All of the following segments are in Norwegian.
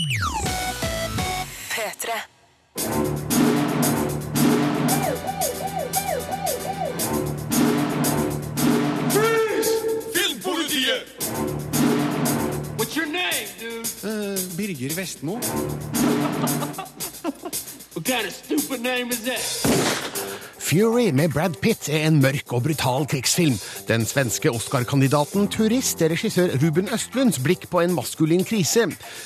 P3. Filmpolitiet! What's your name, dude? Birger Vestmo. What kind of stupid name is that? Fury med Brad Pitt er en mørk og brutal krigsfilm. Den svenske Oscar-kandidaten Turist er regissør Ruben Østlunds blikk på en maskulin krise.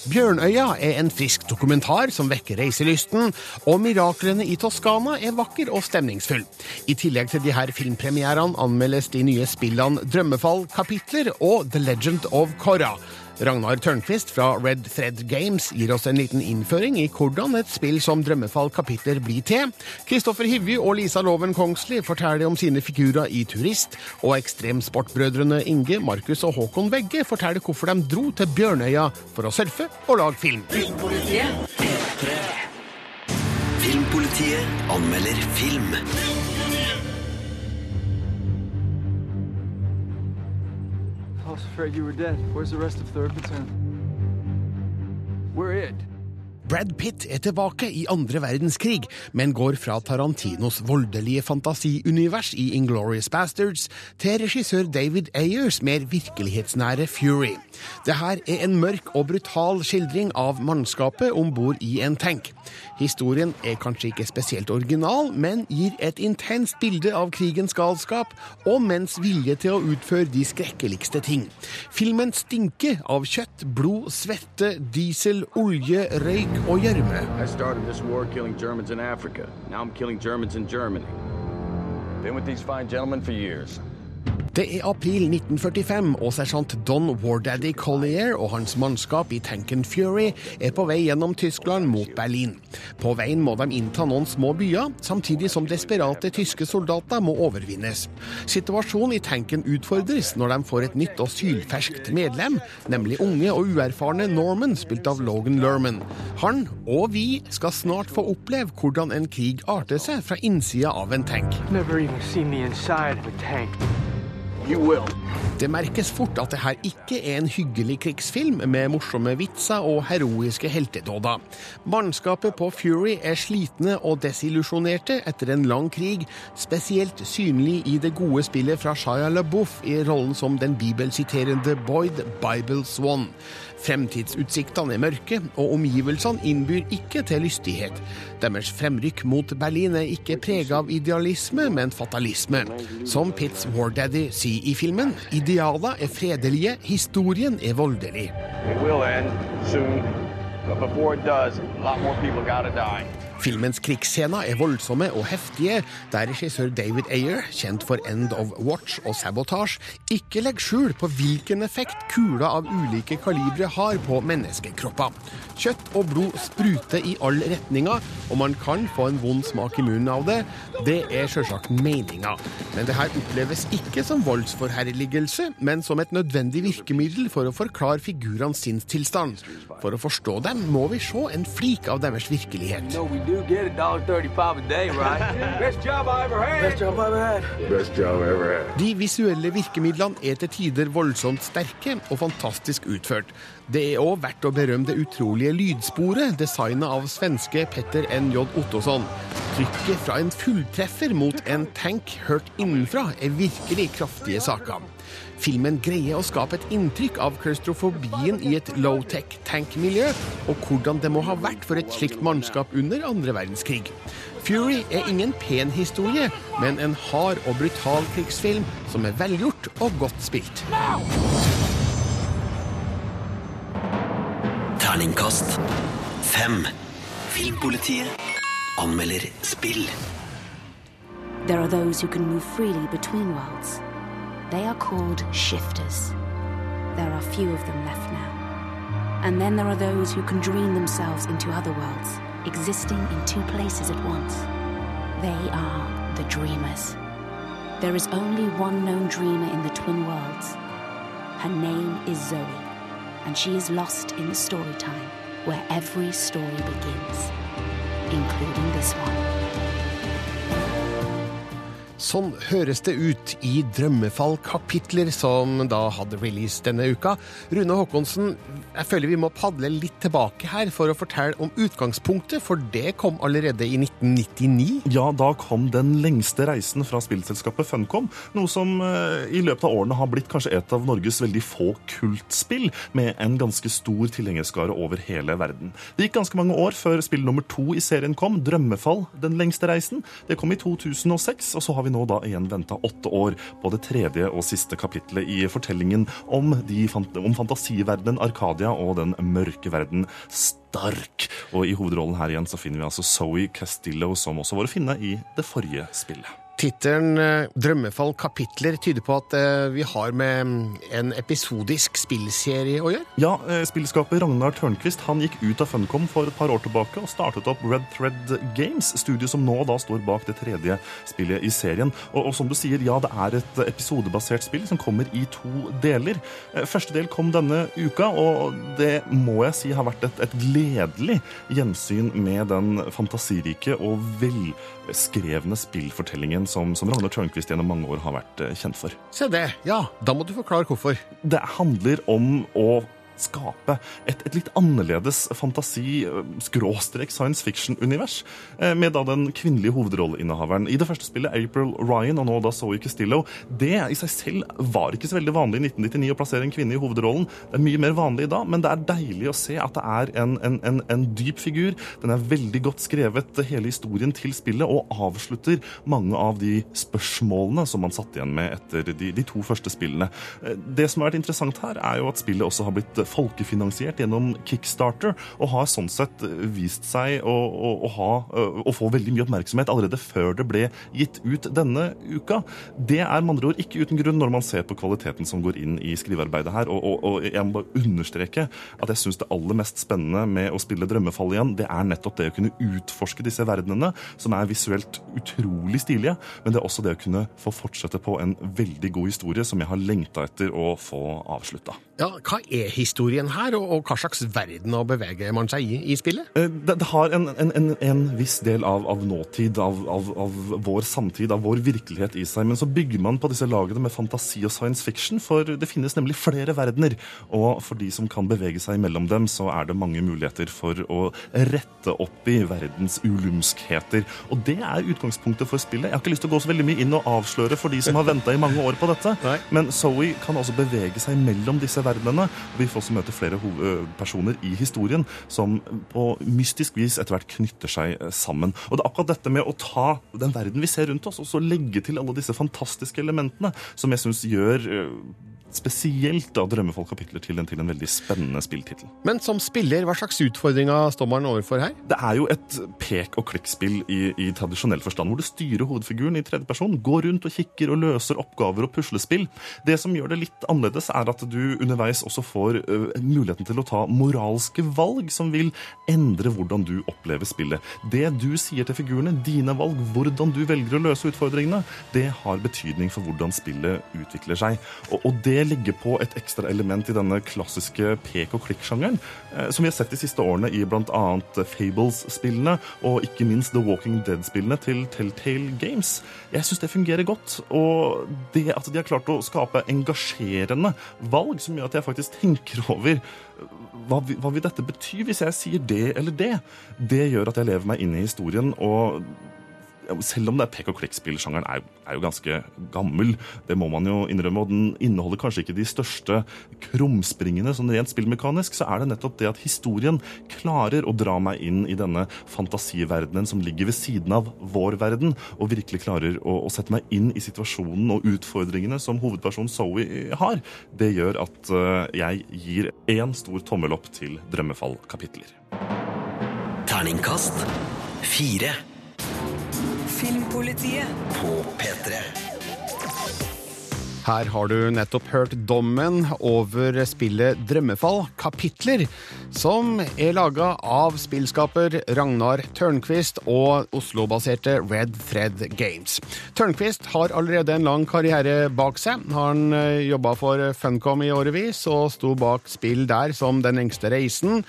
Bjørnøya er en frisk dokumentar som vekker reiselysten. Og Miraklene i Toskana er vakker og stemningsfull. I tillegg til de her filmpremierene anmeldes de nye spillene Drømmefall-kapitler og The Legend of Korra. Ragnar Tørnquist fra Red Thread Games gir oss en liten innføring i hvordan et spill som Drømmefall kapitler blir til. Kristoffer Hivju og Lisa Loven Kongsli forteller om sine figurer i Turist, og ekstremsportbrødrene Inge, Markus og Håkon Vegge forteller hvorfor de dro til Bjørnøya for å surfe og lage film. Filmpolitiet anmelder film. I was afraid you were dead. Where's the rest of 3rd Platoon? We're it. Brad Pitt er tilbake i andre verdenskrig, men går fra Tarantinos voldelige fantasiunivers i Inglorious Bastards til regissør David Ayers mer virkelighetsnære Fury. Det her er en mørk og brutal skildring av mannskapet om bord i en tank. Historien er kanskje ikke spesielt original, men gir et intenst bilde av krigens galskap og menns vilje til å utføre de skrekkeligste ting. Filmen stinker av kjøtt, blod, svette, diesel, olje, røyk gjørme. Oh, I started this war killing Germans in Africa. Now I'm killing Germans in Germany. Been with these fine gentlemen for years. Det er april 1945, og sersjant Don Wardaddy Collier og hans mannskap i tanken Fury er på vei gjennom Tyskland mot Berlin. På veien må de innta noen små byer, samtidig som desperate tyske soldater må overvinnes. Situasjonen i tanken utfordres når de får et nytt og sylferskt medlem, nemlig unge og uerfarne Norman, spilt av Logan Lerman. Han og vi skal snart få oppleve hvordan en krig arter seg fra innsida av en tank. Never even seen the inside of a tank. Det merkes fort at det her ikke er en hyggelig krigsfilm med morsomme vitser og heroiske heltedåder. Mannskapet på Fury er slitne og desillusjonerte etter en lang krig, spesielt synlig i det gode spillet fra Shia LaBeouf i rollen som den bibelsiterende Boyd Bible Swan. Fremtidsutsiktene er mørke, og omgivelsene innbyr ikke til lystighet. Deres fremrykk mot Berlin er ikke prega av idealisme, men fatalisme. Som Pitts Wardaddy sier i filmen, idealer er fredelige, historien er voldelig. It will end soon. But before it does, a lot more people gotta. Filmens krigsscener er voldsomme og heftige, der regissør David Ayer, kjent for End of Watch og Sabotage, ikke legger skjul på hvilken effekt kuler av ulike kalibre har på menneskekropper. Kjøtt og blod spruter i alle retninger, og man kan få en vond smak i munnen av det. Det er sjølsagt meninga. Men det her oppleves ikke som voldsforherligelse, men som et nødvendig virkemiddel for å forklare figurenes sinnstilstand. For å forstå dem må vi se en flik av deres virkelighet. Do get a dollar thirty-five a day, right? Best job I ever had. Best job I ever had. Best job I ever had. De visuelle virkemidlene er til tider voldsomt sterke og fantastisk utført. Det er òg verdt å berømme det utrolige lydsporet designet av svenske Petter N.J. Ottosson. Trykket fra en fulltreffer mot en tank hørt innenfra er virkelig kraftige saker. Filmen greier å skape et inntrykk av klaustrofobien i et low-tech tankmiljø, og hvordan det må ha vært for et slikt mannskap under andre verdenskrig. Fury er ingen pen historie, men en hard og brutal krigsfilm som er velgjort og godt spilt. Terningkast fem. Filmpolitiet anmelder spill. There are those who can move freely between worlds. They are called shifters. There are few of them left now. And then there are those who can dream themselves into other worlds, existing in two places at once. They are the dreamers. There is only one known dreamer in the twin worlds. Her name is Zoe, and she is lost in the story time where every story begins, including this one. Sånn høres det ut i Drømmefall-kapitler som da hadde release denne uka. Rune Håkonsen, jeg føler vi må padle litt tilbake her for å fortelle om utgangspunktet, for det kom allerede i 1999. Ja, da kom den lengste reisen fra spillselskapet Funcom, noe som eh, i løpet av årene har blitt kanskje et av Norges veldig få kultspill, med en ganske stor tilhengerskare over hele verden. Det gikk ganske mange år før spill nummer to i serien kom, Drømmefall, den lengste reisen. Det kom i 2006, og så har vi nå da igjen venta åtte år på det tredje og siste kapitlet i fortellingen om, de, om fantasiverdenen Arkadia og den mørke verden Stark. Og i hovedrollen her igjen så finner vi altså Zoe Castillo, som også var å finne i det forrige spillet. Tittelen eh, 'Drømmefall kapitler' tyder på at eh, vi har med mm, en episodisk spillserie å gjøre? Ja, eh, spillskaper Ragnar Tørnquist gikk ut av Funcom for et par år tilbake og startet opp Red Thread Games, studio som nå da står bak det tredje spillet i serien. Og, og som du sier, ja, det er et episodebasert spill som kommer i to deler. Første del kom denne uka, og det må jeg si har vært et, et gledelig gjensyn med den fantasirike og velskrevne spillfortellingen som, som Ragnar Tørnquist gjennom mange år har vært eh, kjent for. Se det. Ja, da må du forklare hvorfor. Det handler om å skape et, et litt annerledes fantasi-science fiction-univers, eh, med da den kvinnelige hovedrolleinnehaveren. I det første spillet, April Ryan, og nå da Zoe Castillo, det i seg selv var ikke så veldig vanlig i 1999 å plassere en kvinne i hovedrollen. Det er mye mer vanlig i dag, men det er deilig å se at det er en, en, en, en dyp figur. Den er veldig godt skrevet, hele historien til spillet, og avslutter mange av de spørsmålene som man satt igjen med etter de, de to første spillene. Eh, det som har vært interessant her, er jo at spillet også har blitt folkefinansiert gjennom Kickstarter, og har sånn sett vist seg å, å, å, ha, å få veldig mye oppmerksomhet allerede før det ble gitt ut denne uka. Det er med andre ord ikke uten grunn når man ser på kvaliteten som går inn i skrivearbeidet her. Og, og, og jeg må bare understreke at jeg syns det aller mest spennende med å spille Drømmefall igjen, det er nettopp det å kunne utforske disse verdenene, som er visuelt utrolig stilige, men det er også det å kunne få fortsette på en veldig god historie som jeg har lengta etter å få avslutta. Ja, Hva er historien her, og, og hva slags verden å bevege man seg i i spillet? Eh, det, det har en, en, en, en, viss del av, av nåtid, av, av, av, vår samtid, av vår virkelighet i seg. Men så bygger man på disse lagene med fantasi og science fiction, for det finnes nemlig flere verdener. Og for de som kan bevege seg mellom dem, så er det mange muligheter for å rette opp i verdens ulumskheter. Og det er utgangspunktet for spillet. Jeg har ikke lyst til å gå så veldig mye inn og avsløre for de som har venta i mange år på dette, men Zoe kan altså bevege seg mellom disse verdenene. og Vi får også møte flere personer i historien som på mystisk vis etter hvert knytter seg sammen. Og det er akkurat dette med å ta den verden vi ser rundt oss, og så legge til alle disse fantastiske elementene, som jeg syns gjør spesielt da Drømmefolk kapitler til en, til en veldig spennende spilltittel. Men som spiller, hva slags utfordringer står man overfor her? Det er jo et pek og klikk-spill i, i, tradisjonell forstand, hvor du styrer hovedfiguren i tredje person, går rundt og kikker og løser oppgaver og puslespill. Det som gjør det litt annerledes, er at du underveis også får uh, muligheten til å ta moralske valg som vil endre hvordan du opplever spillet. Det du sier til figurene, dine valg, hvordan du velger å løse utfordringene, det har betydning for hvordan spillet utvikler seg. Og, og det legger på et ekstra element i denne klassiske pek og klikk-sjangeren, eh, som vi har sett de siste årene i bl.a. Fables-spillene og ikke minst The Walking Dead-spillene til Telltale Games. Jeg syns det fungerer godt, og det at de har klart å skape engasjerende valg som gjør at jeg faktisk tenker over hva, hva vil dette bety hvis jeg sier det eller det, det gjør at jeg lever meg inn i historien. og selv om det er pek og klikk-spillsjangeren er, er, jo ganske gammel, det må man jo innrømme, og den inneholder kanskje ikke de største krumspringene sånn rent spillmekanisk, så er det nettopp det at historien klarer å dra meg inn i denne fantasiverdenen som ligger ved siden av vår verden, og virkelig klarer å, å sette meg inn i situasjonen og utfordringene som hovedpersonen Zoe har. Det gjør at uh, jeg gir én stor tommel opp til Drømmefall-kapitler. Terningkast fire. Filmpolitiet på P3. Her har du nettopp hørt dommen over spillet Drømmefall kapitler, som er laga av spillskaper Ragnar Tørnquist og Oslo-baserte Red Thread Games. Tørnquist har allerede en lang karriere bak seg. Han jobba for Funcom i årevis og sto bak spill der som Den lengste reisen.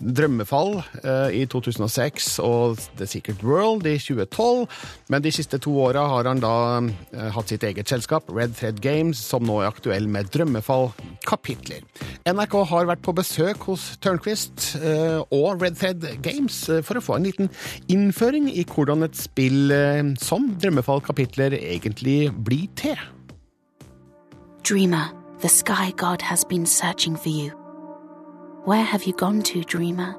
Drømmefall eh, i 2006 og The Secret World i 2012. Men de siste to åra har han da eh, hatt sitt eget selskap, Red Thread Games, som nå er aktuell med Drømmefall-kapitler. NRK har vært på besøk hos Tørnquist eh, og Red Thread Games eh, for å få en liten innføring i hvordan et spill eh, som Drømmefall-kapitler egentlig blir til. Dreamer, the sky god has been searching for you. Where have you gone to, dreamer?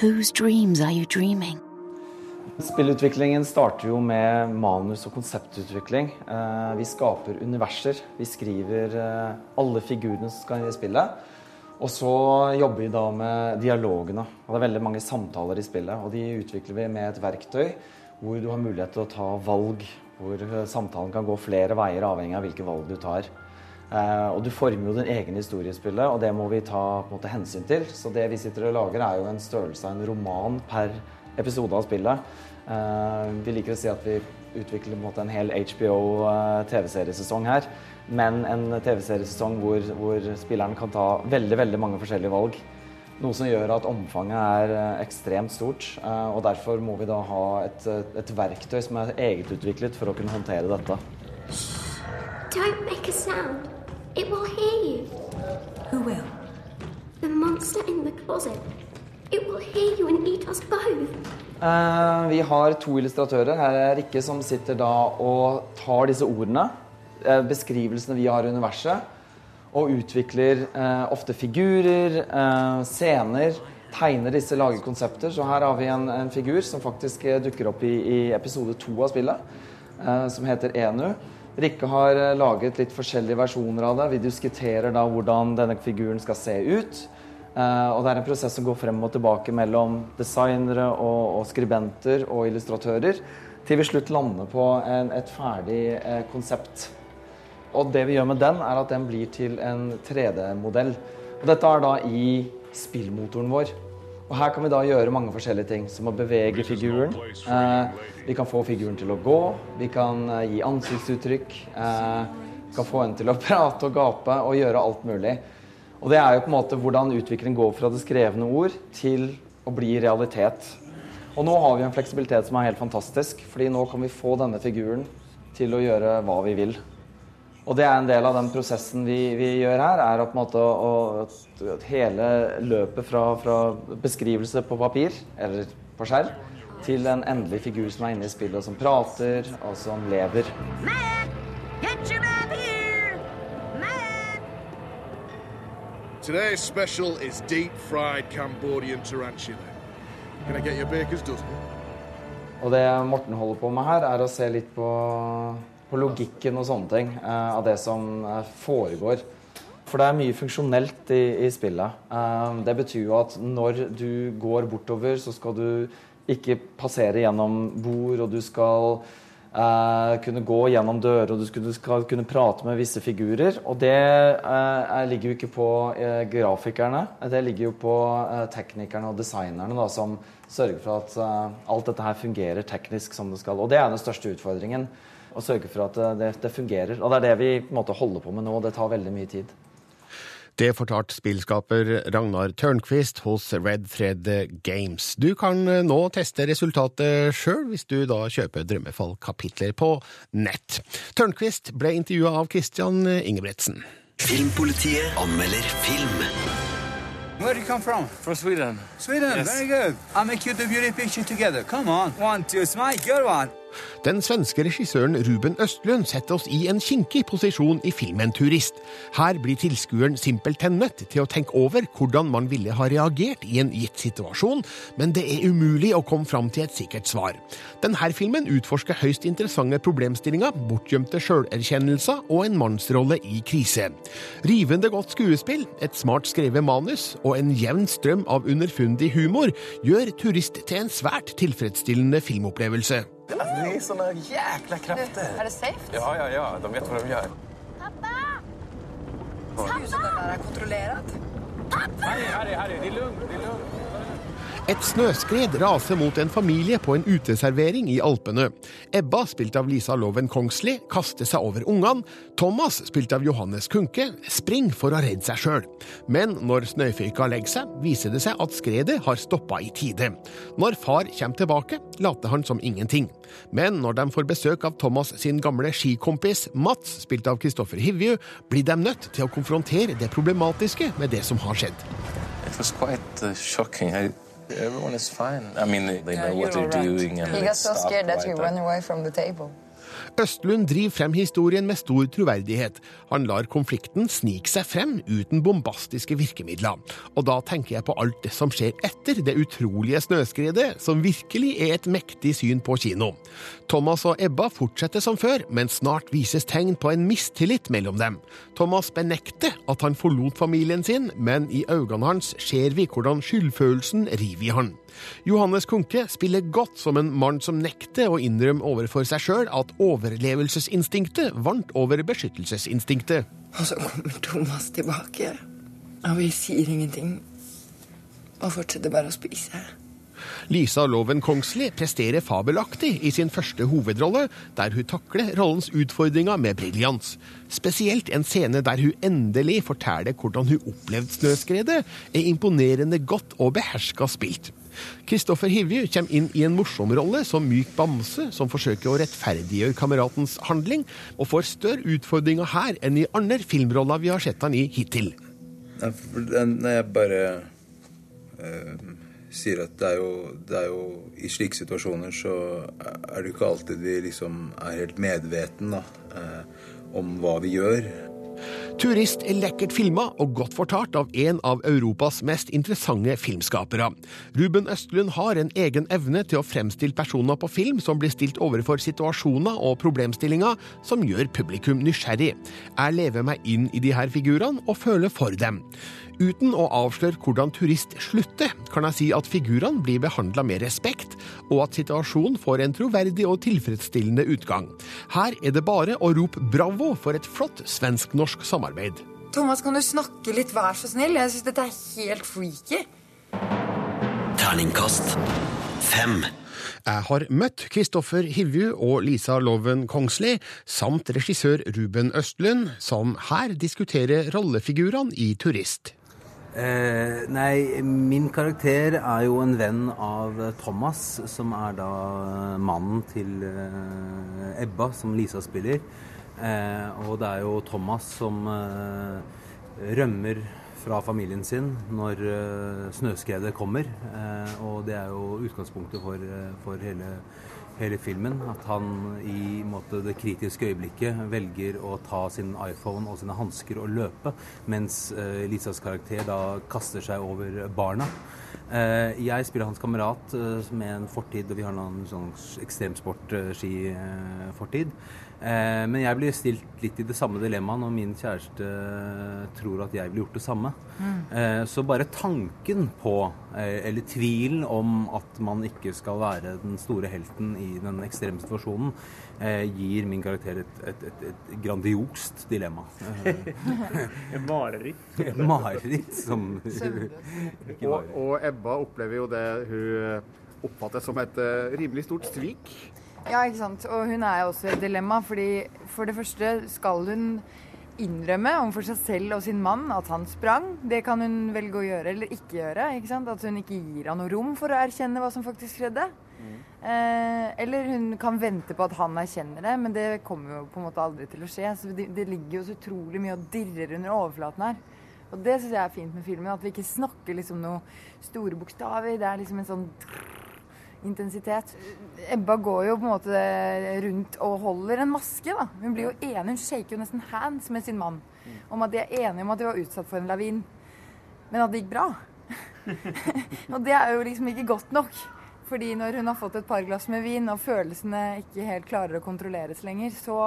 Whose dreams are you dreaming? Spillutviklingen starter jo med manus- og konseptutvikling. Eh, Vi skaper universer. Vi skriver eh, alle figurene som skal i spillet. Og så jobber vi da med dialogene. Og det er veldig mange samtaler i spillet. Og de utvikler vi med et verktøy hvor du har mulighet til å ta valg. Hvor eh, samtalen kan gå flere veier avhengig av hvilke valg du tar. Eh, og du former jo din egen historiespille, og det må vi ta på en måte, hensyn til. Så det vi sitter og lager, er jo en størrelse av en roman per episode av spillet. Eh, vi liker å si at vi utvikler en, måte, en hel HBO eh, her. Men en TV-seriesesong hvor, hvor spilleren kan ta veldig, veldig mange forskjellige valg. Noe som gjør at omfanget er ekstremt stort. Og derfor må vi da ha et, et verktøy som er egetutviklet for å kunne håndtere dette. Don't make a sound. It will hear you. Who will? The monster in the closet. It will hear you and eat us both. Uh, vi har to illustratører. Her er Rikke som sitter da og tar disse ordene, eh, beskrivelsene vi har i universet, og utvikler uh, ofte figurer, uh, scener, tegner disse, lager konsepter. Så her har vi en, en figur som faktisk dukker opp i, i episode to av spillet, eh, som heter Enu. Rikke har eh, laget litt forskjellige versjoner av det. Vi diskuterer da hvordan denne figuren skal se ut. Eh, og det er en prosess som går frem og tilbake mellom designere og, og skribenter og illustratører, til vi slutt lander på en, et ferdig eh, konsept. Og det vi gjør med den, er at den blir til en 3D-modell. Og dette er da i spillmotoren vår. Og her kan vi da gjøre mange forskjellige ting, som å bevege figuren. Eh, vi kan få figuren til å gå, vi kan eh, gi ansiktsuttrykk, eh, vi kan få henne til å prate og gape og gjøre alt mulig. Og det er jo på en måte hvordan utviklingen går fra det skrevne ord til å bli realitet. Og nå har vi en fleksibilitet som er helt fantastisk, fordi nå kan vi få denne figuren til å gjøre hva vi vil. Og det er en del av den prosessen vi, vi gjør her, er å på å, å- at hele løpet fra, fra beskrivelse på papir, eller på skjerm, til en endelig figur som er inne i spillet, som prater, og som lever. Get your man here! Today's special is deep fried Cambodian tarantula. Can I get your baker's dozen? Og det Morten holder på med her, er å se litt på, på logikken og sånne ting eh, av det som eh, foregår. For det er mye funksjonelt i, i spillet. Eh, det betyr jo at når du går bortover, så skal du ikke passere gjennom bord, og du skal eh, kunne gå gjennom dører, og du skal, du skal kunne prate med visse figurer. Og det eh, er- ligger jo ikke på eh, grafikerne, det ligger jo på teknikerne og designerne da, som sørger for at alt dette her fungerer teknisk som det skal. Og det er den største utfordringen. Å sørge for at eh, det, det fungerer. Og det er det vi på en måte holder på med nå. og Det tar veldig mye tid. Det fortalte spillskaper Ragnar Tørnquist hos Red Thread Games. Du kan eh, nå teste resultatet sjøl, hvis du da kjøper Drømmefall-kapitler på nett. Tørnquist ble intervjua av Christian Ingebretsen. Filmpolitiet anmelder film. Where do you come from? From Sweden. Sweden, Yes. very good. I'll make you the beauty picture together. Come on. One, two, smile. Good one. Den svenske regissøren Ruben Østlund setter oss i en kinkig posisjon i filmen Turist. Her blir tilskueren simpelthen nødt til å tenke over hvordan man ville ha reagert i en gitt situasjon, men det er umulig å komme fram til et sikkert svar. Denne filmen utforsker høyst interessante problemstillinger, bortgjemte sjølerkjennelser og en mannsrolle i krise. Rivende godt skuespill, et smart skrevet manus og en jevn strøm av underfundig humor gjør Turist til en svært tilfredsstillende filmopplevelse. Det är såna jäkla krafter. Är det safe? Ja, ja, ja. De vet vad de gör. Pappa! Pappa! som er där Pappa! kontrollerat. Harry, Harry, Harry. Det är lugnt. Det är lugnt. Et snøskred raser mot en familie på en uteservering i Alpene. Ebba, spilt av Lisa Loven Kongsli, kaster seg over ungene. Thomas, spilt av Johannes Kunke, springer for å redde seg sjøl. Men når snøføyka legger seg, viser det seg at skredet har stoppa i tide. Når far kommer tilbake, later han som ingenting. Men når de får besøk av Thomas sin gamle skikompis Mats, spilt av Kristoffer Hivju, blir de nødt til å konfrontere det problematiske med det som har skjedd. It was quite uh, shocking. Everyone is fine. I mean, they, they know what they're doing and He got so scared that right he ran away from the table. Østlund driver frem historien med stor troverdighet. Han lar konflikten snike seg frem uten bombastiske virkemidler. Og da tenker jeg på alt det som skjer etter det utrolige snøskredet, som virkelig er et mektig syn på kino. Thomas og Ebba fortsetter som før, men snart vises tegn på en mistillit mellom dem. Thomas benekter at han forlot familien sin, men i øynene hans ser vi hvordan skyldfølelsen river i han. Johannes Kunke spiller godt som en mann som nekter å innrømme overfor seg sjøl at overlevelsesinstinktet vant over beskyttelsesinstinktet. Og så kommer Thomas tilbake, og vi sier ingenting. Og fortsetter bare å spise. Lisa Loven Kongsli presterer fabelaktig i sin første hovedrolle, der hun takler rollens utfordringer med briljans. Spesielt en scene der hun endelig forteller hvordan hun opplevde snøskredet, er imponerende godt og beherska spilt. Kristoffer Hivju kommer inn i en morsom rolle som myk bamse som forsøker å rettferdiggjøre kameratens handling, og får større utfordringer her enn i andre filmroller vi har sett han i hittil. Når jeg bare eh, sier at det er, jo, det er jo I slike situasjoner så er det ikke alltid vi liksom er helt medveten da, eh, om hva vi gjør. Turist er lekkert filma og godt fortalt av en av Europas mest interessante filmskapere. Ruben Østlund har en egen evne til å fremstille personer på film som blir stilt overfor situasjoner og problemstillinger som gjør publikum nysgjerrig. Jeg lever meg inn i de her figurene og føler for dem. Uten å avsløre hvordan turist slutter, kan jeg si at figurene blir behandla med respekt, og at situasjonen får en troverdig og tilfredsstillende utgang. Her er det bare å rope bravo for et flott svensk-norsk samarbeid. Thomas, kan du snakke litt, vær så snill? Jeg syns dette er helt freaky. Terningkast fem. Jeg har møtt Kristoffer Hivju og Lisa Loven Kongsli, samt regissør Ruben Østlund, som her diskuterer rollefigurene i Turist. Eh, nei, min karakter er jo en venn av Thomas, som er da mannen til eh, Ebba, som Lisa spiller. Eh, og det er jo Thomas som eh, rømmer fra familien sin når eh, snøskredet kommer. Eh, og det er jo utgangspunktet for, for hele, hele filmen. At han i måte, det kritiske øyeblikket velger å ta sin iPhone og sine hansker og løpe, mens eh, Lisas karakter da kaster seg over barna. Eh, jeg spiller hans kamerat eh, med en fortid, og vi har en sånn ekstremsport-skifortid. Eh, men jeg blir stilt litt i det samme dilemmaet når min kjæreste eh, tror at jeg ville gjort det samme. Mm. Eh, så bare tanken på, eh, eller tvilen om at man ikke skal være den store helten i den ekstreme situasjonen, eh, gir min karakter et, et, et, et grandiost dilemma. Eh, Et mareritt. Et mareritt som Og, og Ebba opplever jo det hun oppfatter som et uh, rimelig stort svik. Ja, ikke sant. Og hun er jo også i et dilemma, fordi for det første skal hun innrømme overfor seg selv og sin mann at han sprang. Det kan hun velge å gjøre eller ikke gjøre. ikke sant? At hun ikke gir han noe rom for å erkjenne hva som faktisk skjedde. Eh, eller hun kan vente på at han erkjenner det, men det kommer jo på en måte aldri til å skje. Så det, det ligger jo så utrolig mye og dirrer under overflaten her. Og det syns jeg er fint med filmen. At vi ikke snakker liksom noe store bokstaver. Det er liksom en sånn intensitet. Ebba går jo på en måte rundt og holder en maske. da. Hun blir jo enig, hun shaker jo nesten hands med sin mann om at de er enige om at de var utsatt for en lavin, men at det gikk bra. og det er jo liksom ikke godt nok. Fordi når hun har fått et par glass med vin, og følelsene ikke helt klarer å kontrolleres lenger, så,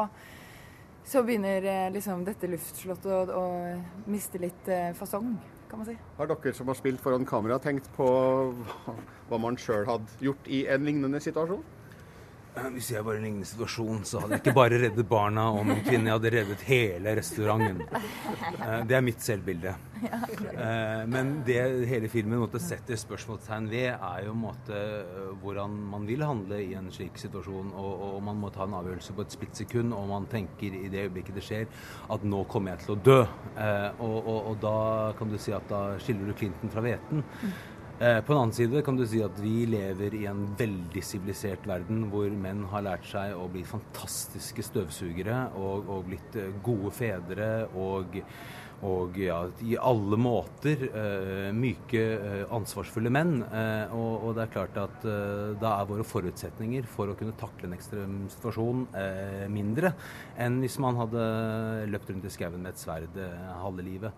så begynner eh, liksom dette luftslottet å, å miste litt eh, fasong, kan man si. Har dere som har spilt foran kamera, tenkt på hva- man sjøl hadde gjort i en lignende situasjon? Hvis jeg var i en lignende situasjon, så hadde jeg ikke bare reddet barna og min kvinne, jeg hadde reddet hele restauranten. Eh, Det er mitt selvbilde. Eh, Men det hele filmen måtte sette spørsmålstegn ved, er jo måte eh, hvordan man vil handle i en slik situasjon. Og, og man må ta en avgjørelse på et splittsekund, og man tenker i det øyeblikket det skjer, at nå kommer jeg til å dø. Og, og, og da kan du si at da skiller du Clinton fra hveten. Eh, På den annen side kan du si at vi lever i en veldig sivilisert verden hvor menn har lært seg å bli fantastiske støvsugere og, og blitt eh, gode fedre og, og ja, i alle måter eh, myke, eh, ansvarsfulle menn. Eh, og, og det er klart at eh, da er våre forutsetninger for å kunne takle en ekstrem situasjon eh, mindre enn hvis man hadde løpt rundt i skauen med et sverd eh, halve livet.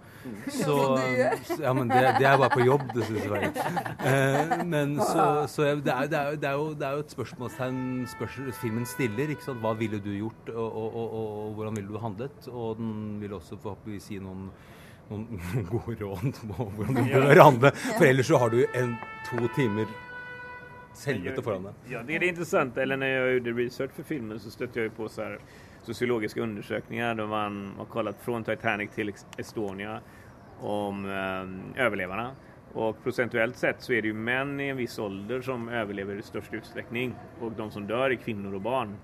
Så, gjør. så- ja, men det, det er bare på jobb, det synes jeg. men så, så det, er, det, er, det, er jo, det er jo et spørsmålstegn spørsmål, filmen stiller. ikke sant? Hva ville du gjort, og, og, og hvordan ville du handlet? Og den vil også forhåpentligvis gi noen noen gode råd på hvordan du bør handle. For ellers så har du en to timer helvete foran deg. Ja, det er interessant. eller når jeg gjorde research for filmen så støtte jeg på så här sociologiska undersökningar där man har kollat från Titanic till Estonia om eh, överlevarna. Och procentuellt sett så är det ju män i en viss ålder som överlever i störst utsträckning och de som dör är kvinnor och barn.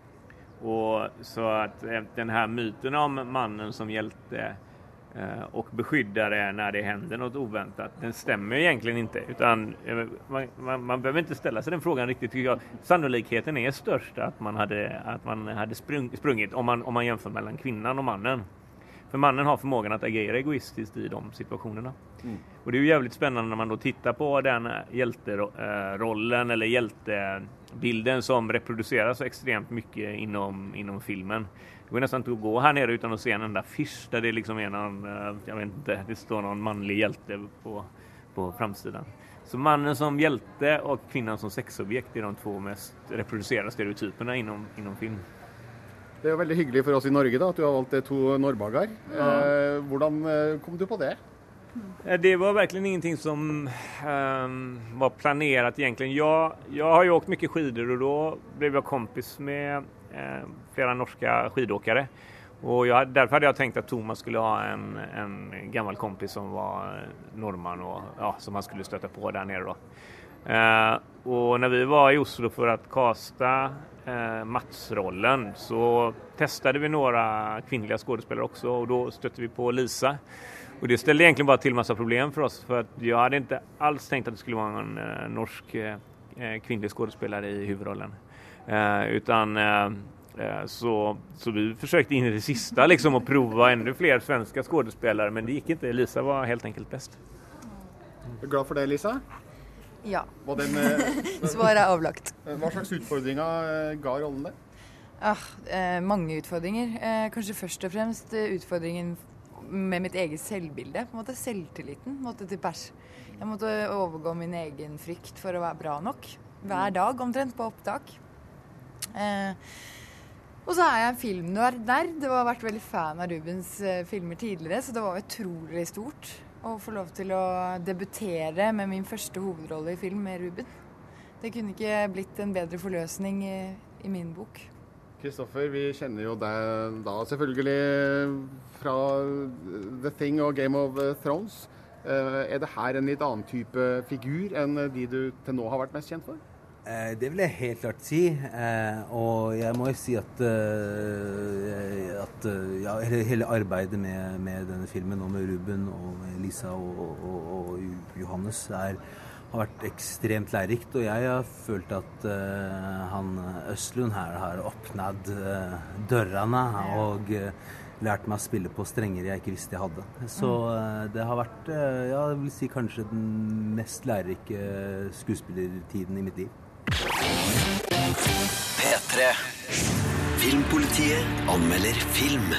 Och så att eh, den här myten om mannen som hjälte eh, och det när det händer något oväntat, den stämmer egentligen inte. Utan eh, man, man, man behöver inte ställa sig den frågan riktigt tycker jag. Sannolikheten är störst att man hade, att man hade sprung, sprungit om man, om man jämför mellan kvinnan och mannen. För mannen har förmågan att agera egoistiskt i de situationerna. Mm. Och det är ju jävligt spännande när man då tittar på den hjälterollen eller hjältebilden som reproduceras så extremt mycket inom, inom filmen. Det går nästan inte att gå här nere utan att se en enda affisch där det liksom är någon, eh, jag vet inte, det står någon manlig hjälte på, på framsidan. Så mannen som hjälte och kvinnan som sexobjekt är de två mest reproducerade stereotyperna inom, inom film. Det er jo veldig hyggelig for oss i Norge da, at du har valgt to norrbager. Ja. Eh, hvordan eh, kom du på det? Eh, Det var verkligen ingenting som um, var planerat egentligen. Jag, jag har ju åkt mycket skidor och då blev jag kompis med flera norska skidåkare. Och jag, därför hade jag tänkt att Thomas skulle ha en, en gammal kompis som var eh, norrman och ja, som han skulle stöta på där nere då. Eh, och när vi var i Oslo för att kasta eh, Mats-rollen så testade vi några kvinnliga skådespelare också och då stötte vi på Lisa. Och det ställde egentligen bara till massa problem för oss för att jag hade inte alls tänkt att det skulle vara en eh, norsk eh, eh, kvinnlig skådespelare i huvudrollen. Eh, utan eh, eh, så, så vi försökte in i det sista liksom att prova ännu fler svenska skådespelare men det gick inte. Lisa var helt enkelt bäst. Er du glad for det, Lisa? Ja. Den, Svaret er avlagt. Hva slags utfordringer ga rollen deg? Ah, eh, mange utfordringer. Eh, kanskje først og fremst utfordringen med mitt eget selvbilde. På en måte Selvtilliten måtte til pers. Jeg måtte overgå min egen frykt for å være bra nok. Hver dag omtrent på opptak. Eh, og så er jeg en filmnerd. Det har vært veldig fan av Rubens eh, filmer tidligere, så det var utrolig stort å få lov til å debutere med min første hovedrolle i film med Ruben. Det kunne ikke blitt en bedre forløsning i, i min bok. Kristoffer, vi kjenner jo deg da selvfølgelig fra The Thing og Game of Thrones. Eh, Er det her en litt annen type figur enn de du til nå har vært mest kjent for? Eh, det vil jeg helt klart si. Eh, og jeg må jo si at, eh, at ja, hele, arbeidet med, med denne filmen og med Ruben og med Lisa og, og, og Johannes er, har vært ekstremt lærerikt. Og jeg har følt at han Østlund her har åpnet dørene og lært meg å spille på strenger jeg ikke visste jeg hadde. Så eh, det har vært ja, jeg vil si kanskje den mest lærerike skuespillertiden i mitt liv. P3. Filmpolitiet anmelder film.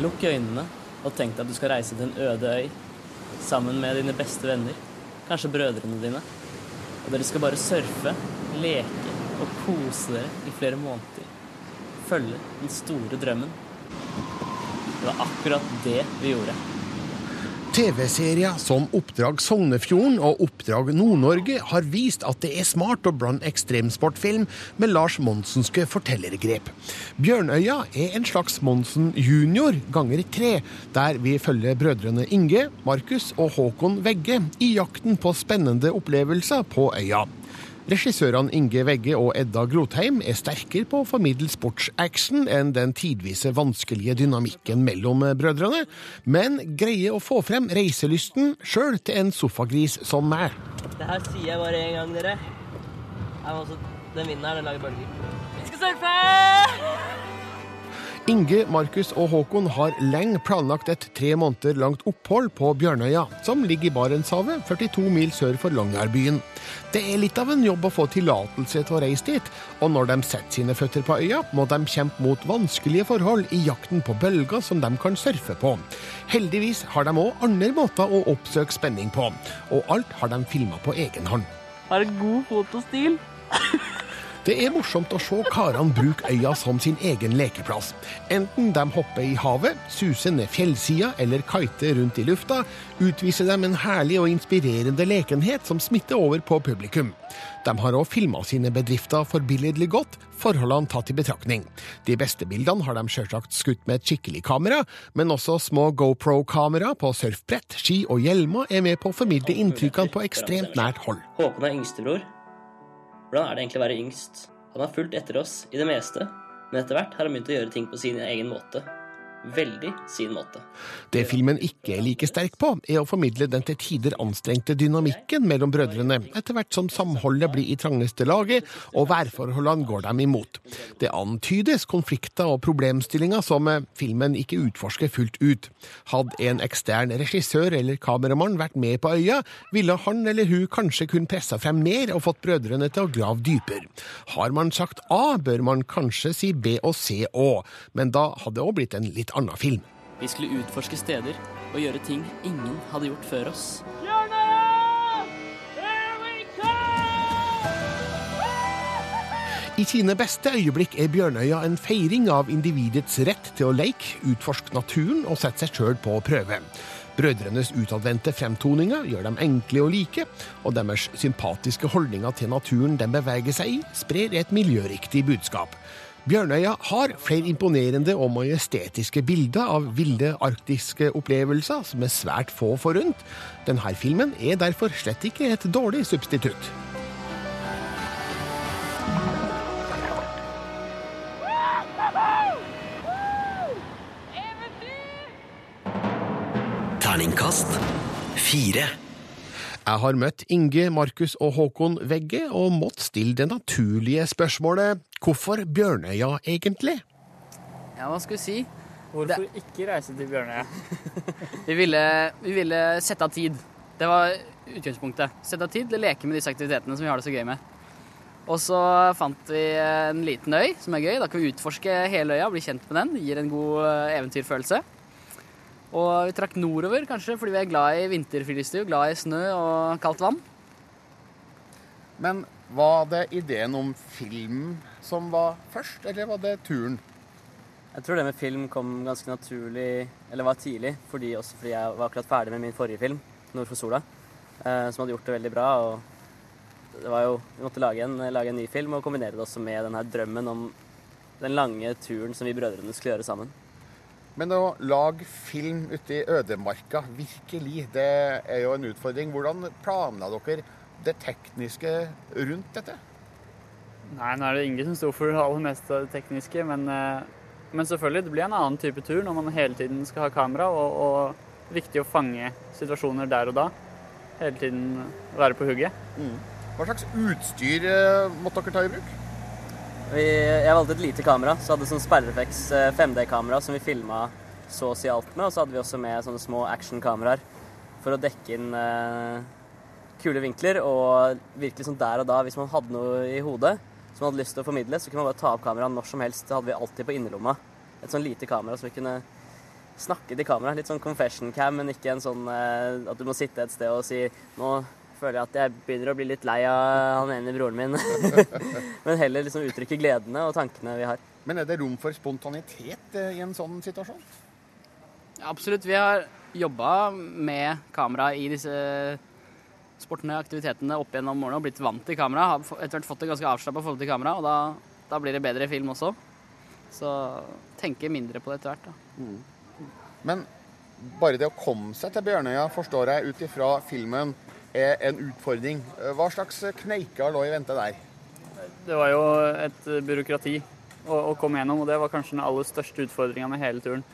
Lukk øynene og tenk deg at du skal reise til en øde øy sammen med dine beste venner, kanskje brødrene dine. Og dere skal bare surfe, leke og kose dere i flere måneder. Følge den store drømmen. Det var akkurat det vi gjorde. TV-serier som Oppdrag Sognefjorden og Oppdrag Nord-Norge har vist at det er smart å blande ekstremsportfilm med Lars Monsenske fortellergrep. Bjørnøya er en slags Monsen junior ganger tre, der vi følger brødrene Inge, Markus og Håkon Vegge i jakten på spennende opplevelser på øya. Regissørene Inge Vegge og Edda Grotheim er sterkere på å formidle sportsaction enn den tidvise vanskelige dynamikken mellom brødrene, men greier å få frem reiselysten sjøl til en sofagris som meg. Det her sier jeg bare én gang, dere. Den vinden den lager bølger. Vi skal surfe! Inge, Markus og Håkon har lenge planlagt et tre måneder langt opphold på Bjørnøya, som ligger i Barentshavet, 42 mil sør for Longyearbyen. Det er litt av en jobb å få tillatelse til å reise dit, og når de setter sine føtter på øya, må de kjempe mot vanskelige forhold i jakten på bølger som de kan surfe på. Heldigvis har de òg andre måter å oppsøke spenning på, og alt har de filma på egen hånd. Har god fotostil. Det er morsomt å se karene bruke øya som sin egen lekeplass. Enten de hopper i havet, suser ned fjellsida eller kiter rundt i lufta, utviser de en herlig og inspirerende lekenhet som smitter over på publikum. De har òg filma sine bedrifter forbilledlig godt, forholdene tatt i betraktning. De beste bildene har de selvsagt skutt med et skikkelig kamera, men også små GoPro-kamera på surfbrett, ski og hjelmer er med på å formidle inntrykkene på ekstremt nært hold. Håkon er yngstebror. Hvordan er det egentlig å være yngst? Han har fulgt etter oss i det meste, men etter hvert har han begynt å gjøre ting på sin egen måte. Veldig sin måte. Det filmen ikke er like sterk på, er å formidle den til tider anstrengte dynamikken mellom brødrene, etter hvert som samholdet blir i trangeste laget og værforholdene går dem imot. Det antydes konflikter og problemstillinger som eh, filmen ikke utforsker fullt ut. Hadde en ekstern regissør eller kameramann vært med på øya, ville han eller hun kanskje kunne pressa frem mer og fått brødrene til å grave dypere. Har man sagt A, bør man kanskje si B og C òg, men da hadde det òg blitt en litt annen film. Vi skulle utforske steder og gjøre ting ingen hadde gjort før oss. I sine beste øyeblikk er Bjørnøya en feiring av individets rett til å leke, utforske naturen og sette seg sjøl på prøve. Brødrenes utadvendte fremtoninger gjør dem enkle å like, og deres sympatiske holdninger til naturen de beveger seg i, sprer et miljøriktig budskap. Bjørnøya har flere imponerende og majestetiske bilder av ville arktiske opplevelser som er svært få forunt. Denne filmen er derfor slett ikke et dårlig substitutt. Terningkast fire. Jeg har møtt Inge, Markus og Håkon Vegge og måtte stille det naturlige spørsmålet hvorfor Bjørnøya egentlig? Ja, hva skal vi si? Hvorfor ikke reise til Bjørnøya? Vi ville, vi ville sette av tid. Det var utgangspunktet. Sette av tid til å leke med disse aktivitetene som vi har det så gøy med. Og så fant vi en liten øy som er gøy. Da kan vi utforske hele øya, bli kjent med den. Det gir en god eh, eventyrfølelse. Og vi trakk nordover, kanskje fordi vi er glad i vinterfriluftsliv, glad i snø og kaldt vann. Men var det ideen om film som var først, eller var det turen? Jeg tror det med film kom ganske naturlig, eller var tidlig, fordi også fordi jeg var akkurat ferdig med min forrige film, 'Nord for sola', eh, som hadde gjort det veldig bra. og det var jo, Vi måtte lage en, lage en ny film og kombinere det også med denne drømmen om den lange turen som vi brødrene skulle gjøre sammen. Men å lage film ute i ødemarka, virkelig, det er jo en utfordring. Hvordan planla dere det tekniske rundt dette? Nei, nå er det Inge som står for det aller meste av det tekniske, men, eh, men selvfølgelig, det blir en annen type tur når man hele tiden skal ha kamera, og, og viktig å fange situasjoner der og da. Hele tiden være på hugget. Mm. Hva slags utstyr eh, måtte dere ta i bruk? Vi, jeg valgte et lite kamera, så hadde sånn Sperreflex 5D-kamera som vi filma så å si alt med, og så hadde vi også med sånne små actionkameraer for å dekke inn eh, kule vinkler, og virkelig sånn der og da, hvis man hadde noe i hodet som hadde lyst til å formidle, så kunne man bare ta opp kameraet når som helst. Det hadde vi alltid på innerlomma. Et sånn lite kamera som vi kunne snakke til kamera. Litt sånn confession cam, men ikke en sånn eh, at du må sitte et sted og si nå føler jeg at jeg begynner å bli litt lei av han ene broren min. men heller liksom uttrykke gledene og tankene vi har. Men er det rom for spontanitet eh, i en sånn situasjon? Absolutt. Vi har jobba med kamera i disse sportene aktivitetene opp gjennom årene og blitt vant til kamera. Har etter hvert fått det ganske avslappa forhold til kamera, og da, da blir det bedre film også. Så tenker mindre på det etter hvert. da. Men bare det å komme seg til Bjørnøya, forstår jeg, ut ifra filmen, er en utfordring. Hva slags kneiker lå i vente der? Det var jo et byråkrati å, å komme gjennom, og det var kanskje den aller største utfordringa med hele turen.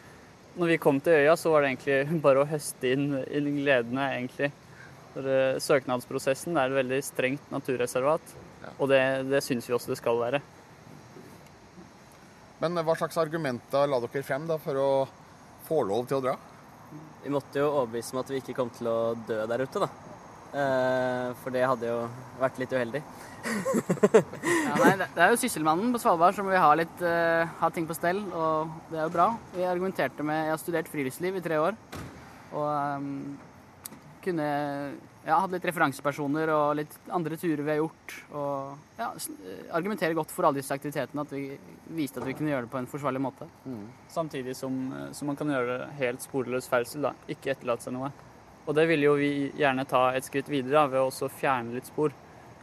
Når vi kom til øya, så var det egentlig bare å høste inn, inn gledene, egentlig. For eh, Søknadsprosessen er et veldig strengt naturreservat, og det, det syns vi også det skal være. Men hva slags argumenter la dere frem da for å få lov til å dra? Vi måtte jo overbevise om at vi ikke kom til å dø der ute, da. Eh, for det hadde jo vært litt uheldig. Ja, nei, det er jo Sysselmannen på Svalbard som vil ha, litt, eh, ha ting på stell, og det er jo bra. Vi argumenterte med Jeg har studert friluftsliv i tre år, og ehm, kunne ja, hatt litt referansepersoner og litt andre turer vi har gjort. Og ja, eh, argumentere godt for alle disse aktivitetene, at vi viste at vi kunne gjøre det på en forsvarlig måte. Samtidig som, eh, som man kan gjøre det helt sporløs ferdsel, da. Ikke etterlate seg noe. Og det ville jo vi gjerne ta et skritt videre da, ved å også fjerne litt spor.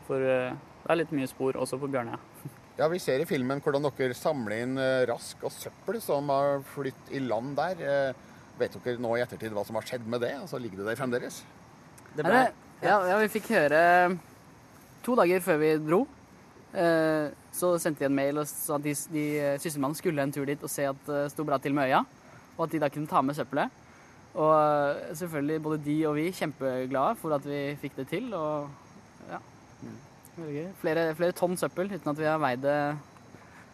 For uh, det er litt mye spor også på Bjørnøya. Ja, Vi ser i filmen hvordan dere samler inn rask og søppel som har flytt i land der. Eh, Vet dere nå i ettertid hva som har skjedd med det? Altså, Ligger det der fremdeles? Det ble... ja, ja, vi fikk høre to dager før vi dro. Eh, så sendte de en mail og sa at de, de sysselmannen skulle en tur dit og se at det sto bra til med øya. Og at de da kunne ta med søppelet. Og eh, selvfølgelig både de og vi kjempeglade for at vi fikk det til. Og ja, veldig gøy. Flere, flere tonn søppel uten at vi har veid det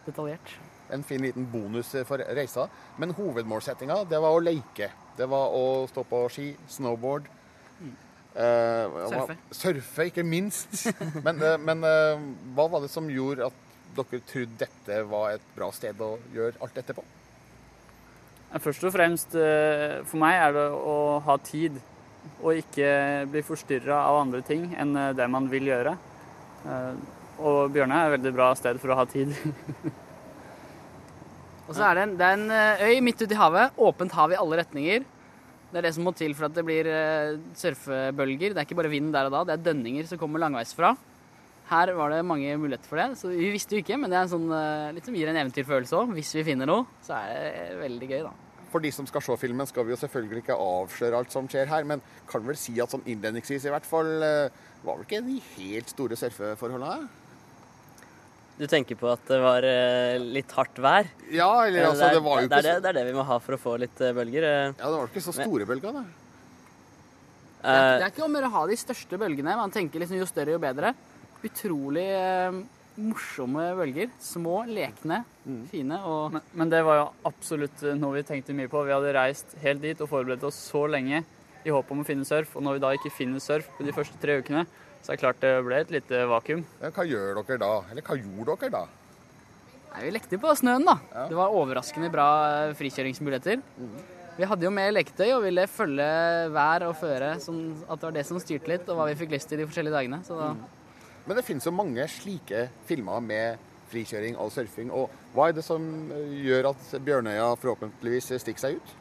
detaljert. En fin liten bonus for reisa. Men hovedmålsettinga, det var å leke. Det var å stå på ski, snowboard. Eh, Surfe. Surfe, ikke minst. men eh, men eh, hva var det som gjorde at dere trodde dette var et bra sted å gjøre alt dette på? Først og fremst eh, for meg er det å ha tid, og ikke bli forstyrra av andre ting enn eh, det man vil gjøre. Eh, Og Bjørnøy er et veldig bra sted for å ha tid. Og så er det en, det er en eh, øy midt ute i havet. Åpent hav i alle retninger. Det er det som må til for at det blir eh, surfebølger. Det er ikke bare vind der og da, det er dønninger som kommer langveisfra. Her var det mange muligheter for det, så vi visste jo ikke, men det er en sånn, eh, litt som gir en eventyrfølelse òg. Hvis vi finner noe, så er det veldig gøy, da. For de som skal se filmen, skal vi jo selvfølgelig ikke avsløre alt som skjer her, men kan vel si at sånn innledningsvis i hvert fall var vel ikke de helt store surfeforholdene? Du tenker på at det var eh, litt hardt vær? Ja, eller Eh, altså, det var jo ikke så... det, det er det vi må ha for å få litt eh, bølger. Ja, det var ikke så store bølger, da. Det er, det er ikke om å ha de største bølgene. Man tenker liksom jo større, jo bedre. Utrolig eh, morsomme bølger. Små, lekne, fine og Men, men det var jo absolutt noe vi tenkte mye på. Vi hadde reist helt dit og forberedt oss så lenge i håp om å finne surf, og når vi da ikke finner surf på de første tre ukene, så det er klart det ble et lite vakuum. Ja, hva gjør dere da? Eller hva gjorde dere da? Nei, vi lekte på snøen, da. Det var overraskende bra frikjøringsmuligheter. frikjøringsmuligheter. Vi hadde jo med leketøy og ville følge vær og føre, sånn at det var det som styrte litt, og hva vi fikk lyst til de forskjellige dagene. Så da Men det finnes jo mange slike filmer med frikjøring og surfing. Og hva er det som eh, gjør at Bjørnøya forhåpentligvis stikker seg ut?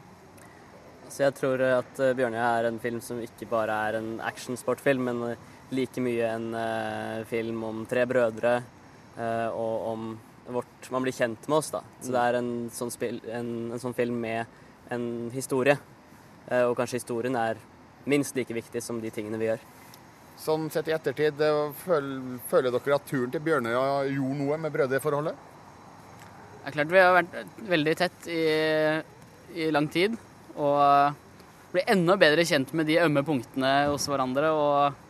Så jeg tror at eh, Bjørnøya er en film som ikke bare er en actionsportfilm, men eh, like mye en eh, film om tre brødre eh, og om vårt Man blir kjent med oss, da. Så det er en sånn, spil, en, en sånn film med en historie. Eh, og kanskje historien er minst like viktig som de tingene vi gjør. Sånn sett i ettertid, føler dere at turen til Bjørnøya gjorde noe med brødreforholdet? Det er klart vi har vært veldig tett i, i lang tid, og blir enda bedre kjent med de ømme punktene hos hverandre. Og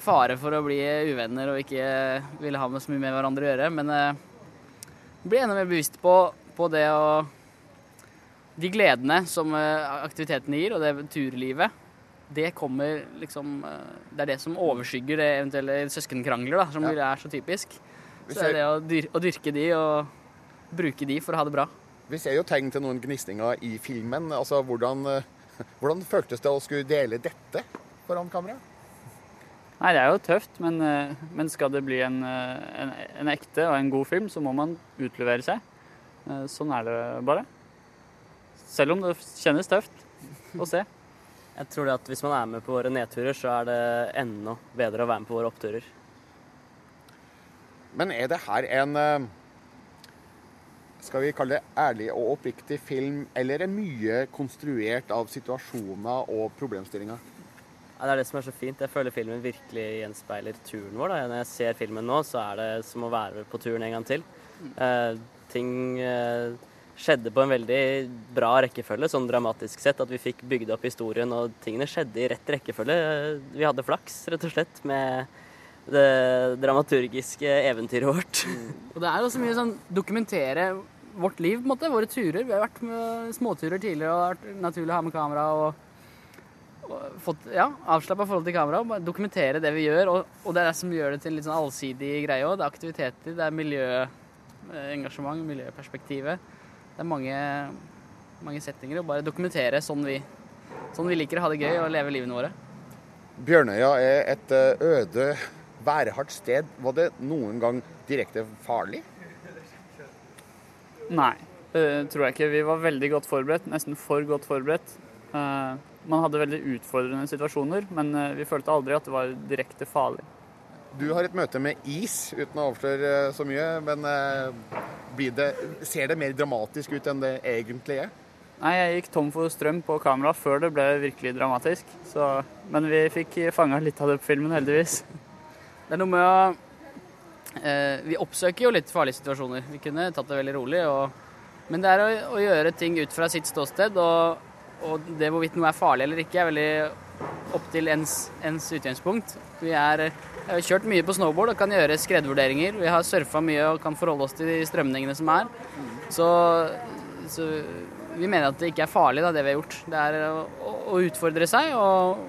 fare for å bli uvenner og ikke ville ha med så mye med hverandre å gjøre. Men eh, blir enda mer bevisst på, på det å De gledene som eh, aktiviteten gir, og det turlivet, det kommer liksom eh, Det er det som overskygger det eventuelle søskenkrangler, da, som Ja. er så typisk. Så er det å, dyr, å dyrke de og bruke de for å ha det bra. Vi ser jo tegn til noen gnistinger i filmen. Altså, hvordan, hvordan føltes det å skulle dele dette foran kamera? Nei, det er jo tøft, men, eh, men skal det bli en, eh, en, en ekte og en god film, så må man utlevere seg. Eh, Sånn er det bare. Selv om det kjennes tøft. å se. Jeg tror det at hvis man er med på våre nedturer, så er det enda bedre å være med på våre oppturer. Men er det her en skal vi kalle det ærlig og oppriktig film, eller er mye konstruert av situasjoner og problemstillinger? Ja, det er det som er så fint. Jeg føler filmen virkelig gjenspeiler turen vår. Da. Når jeg ser filmen nå, så er det som å være på turen en gang til. Eh, ting eh, skjedde på en veldig bra rekkefølge, sånn dramatisk sett. At vi fikk bygd opp historien, og tingene skjedde i rett rekkefølge. Vi hadde flaks, rett og slett, med det dramaturgiske eventyret vårt. Og det er også mye sånn dokumentere vårt liv, på en måte, våre turer. Vi har vært med småturer tidligere, og vært naturlig å ha med kamera. og fått ja, avslappa forhold til kamera. Bare dokumentere det vi gjør. Og, og det er det som gjør det til en litt sånn allsidig greie òg. Det er aktiviteter, det er miljøengasjement, miljøperspektivet. Det er mange, mange settinger. Og bare dokumentere sånn vi, sånn vi liker å ha det gøy og leve livene våre. Bjørnøya er et eh, øde, værhardt sted. Var det noen gang direkte farlig? Nei, det tror jeg ikke. Vi var veldig godt forberedt, nesten for godt forberedt. Eh, man hadde veldig utfordrende situasjoner, men eh, vi følte aldri at det var direkte farlig. Du har et møte med is, uten å avsløre eh, så mye. Men blir det, ser det mer dramatisk ut enn det egentlig er? Nei, jeg gikk tom for strøm på kamera før det ble virkelig dramatisk. Så, men vi fikk fanga litt av det på filmen, heldigvis. Det er noe med å eh, Vi oppsøker jo litt farlige situasjoner. Vi kunne tatt det veldig rolig. Og, men det er å, å, gjøre ting ut fra sitt ståsted. Og, og det hvorvidt noe er farlig eller ikke, er veldig opp til ens, ens utgangspunkt. Vi er, har kjørt mye på snowboard og kan gjøre skredvurderinger. Vi har surfa mye og kan forholde oss til de strømningene som er. Så, så vi mener at det ikke er farlig, da, det vi har gjort. Det er å, å utfordre seg og,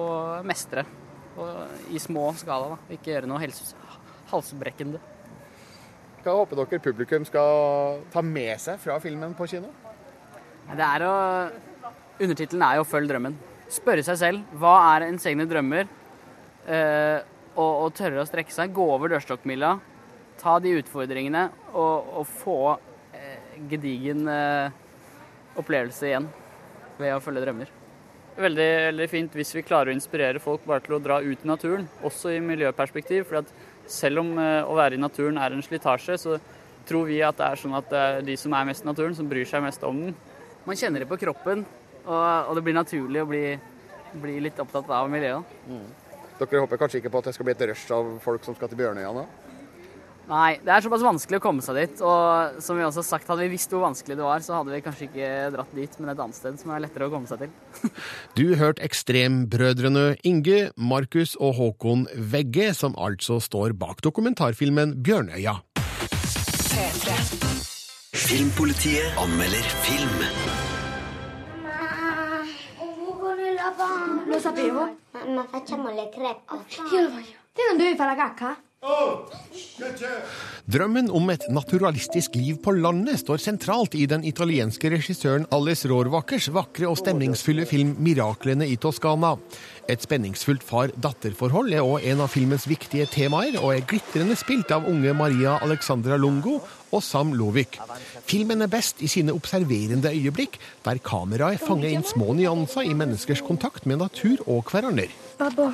og mestre. Og, I små skala. da. Ikke gjøre noe helse, halsbrekkende. Hva håper dere publikum skal ta med seg fra filmen på kino? Det er å Undertittelen er jo 'Følg drømmen'. Spørre seg selv hva er ens egne drømmer, eh, og, og, tørre å strekke seg. Gå over dørstokkmila. Ta de utfordringene og, og få eh, gedigen eh, opplevelse igjen ved å følge drømmer. Veldig, veldig, fint hvis vi klarer å inspirere folk bare til å dra ut i naturen, også i miljøperspektiv. For selv om eh, å være i naturen er en slitasje, så tror vi at det er sånn at det er de som er mest i naturen, som bryr seg mest om den. Man kjenner det på kroppen, og, og det blir naturlig å bli, bli, litt opptatt av miljøet. Mm. Dere håper kanskje ikke på at det skal bli et rush av folk som skal til Bjørnøya nå? Nei, det er såpass vanskelig å komme seg dit. Og som vi også har sagt, hadde vi visst hvor vanskelig det var, så hadde vi kanskje ikke dratt dit, men et annet sted som er lettere å komme seg til. du hørte Ekstrembrødrene Inge, Markus og Håkon Vegge, som altså står bak dokumentarfilmen Bjørnøya. Filmpolitiet anmelder film. Lo sapevo. Ma facciamo le crepe. Io lo voglio. Te non devi fare la cacca? Drømmen om et naturalistisk liv på landet står sentralt i den italienske regissøren Alice Rohrwachers vakre og stemningsfulle film 'Miraklene i Toskana'. Et spenningsfullt far-datter-forhold er òg en av filmens viktige temaer, og er glitrende spilt av unge Maria Alexandra Lungo og Sam Lovik. Filmen er best i sine observerende øyeblikk, der kameraet fanger inn små nyanser i menneskers kontakt med natur og hverandre. Babbo,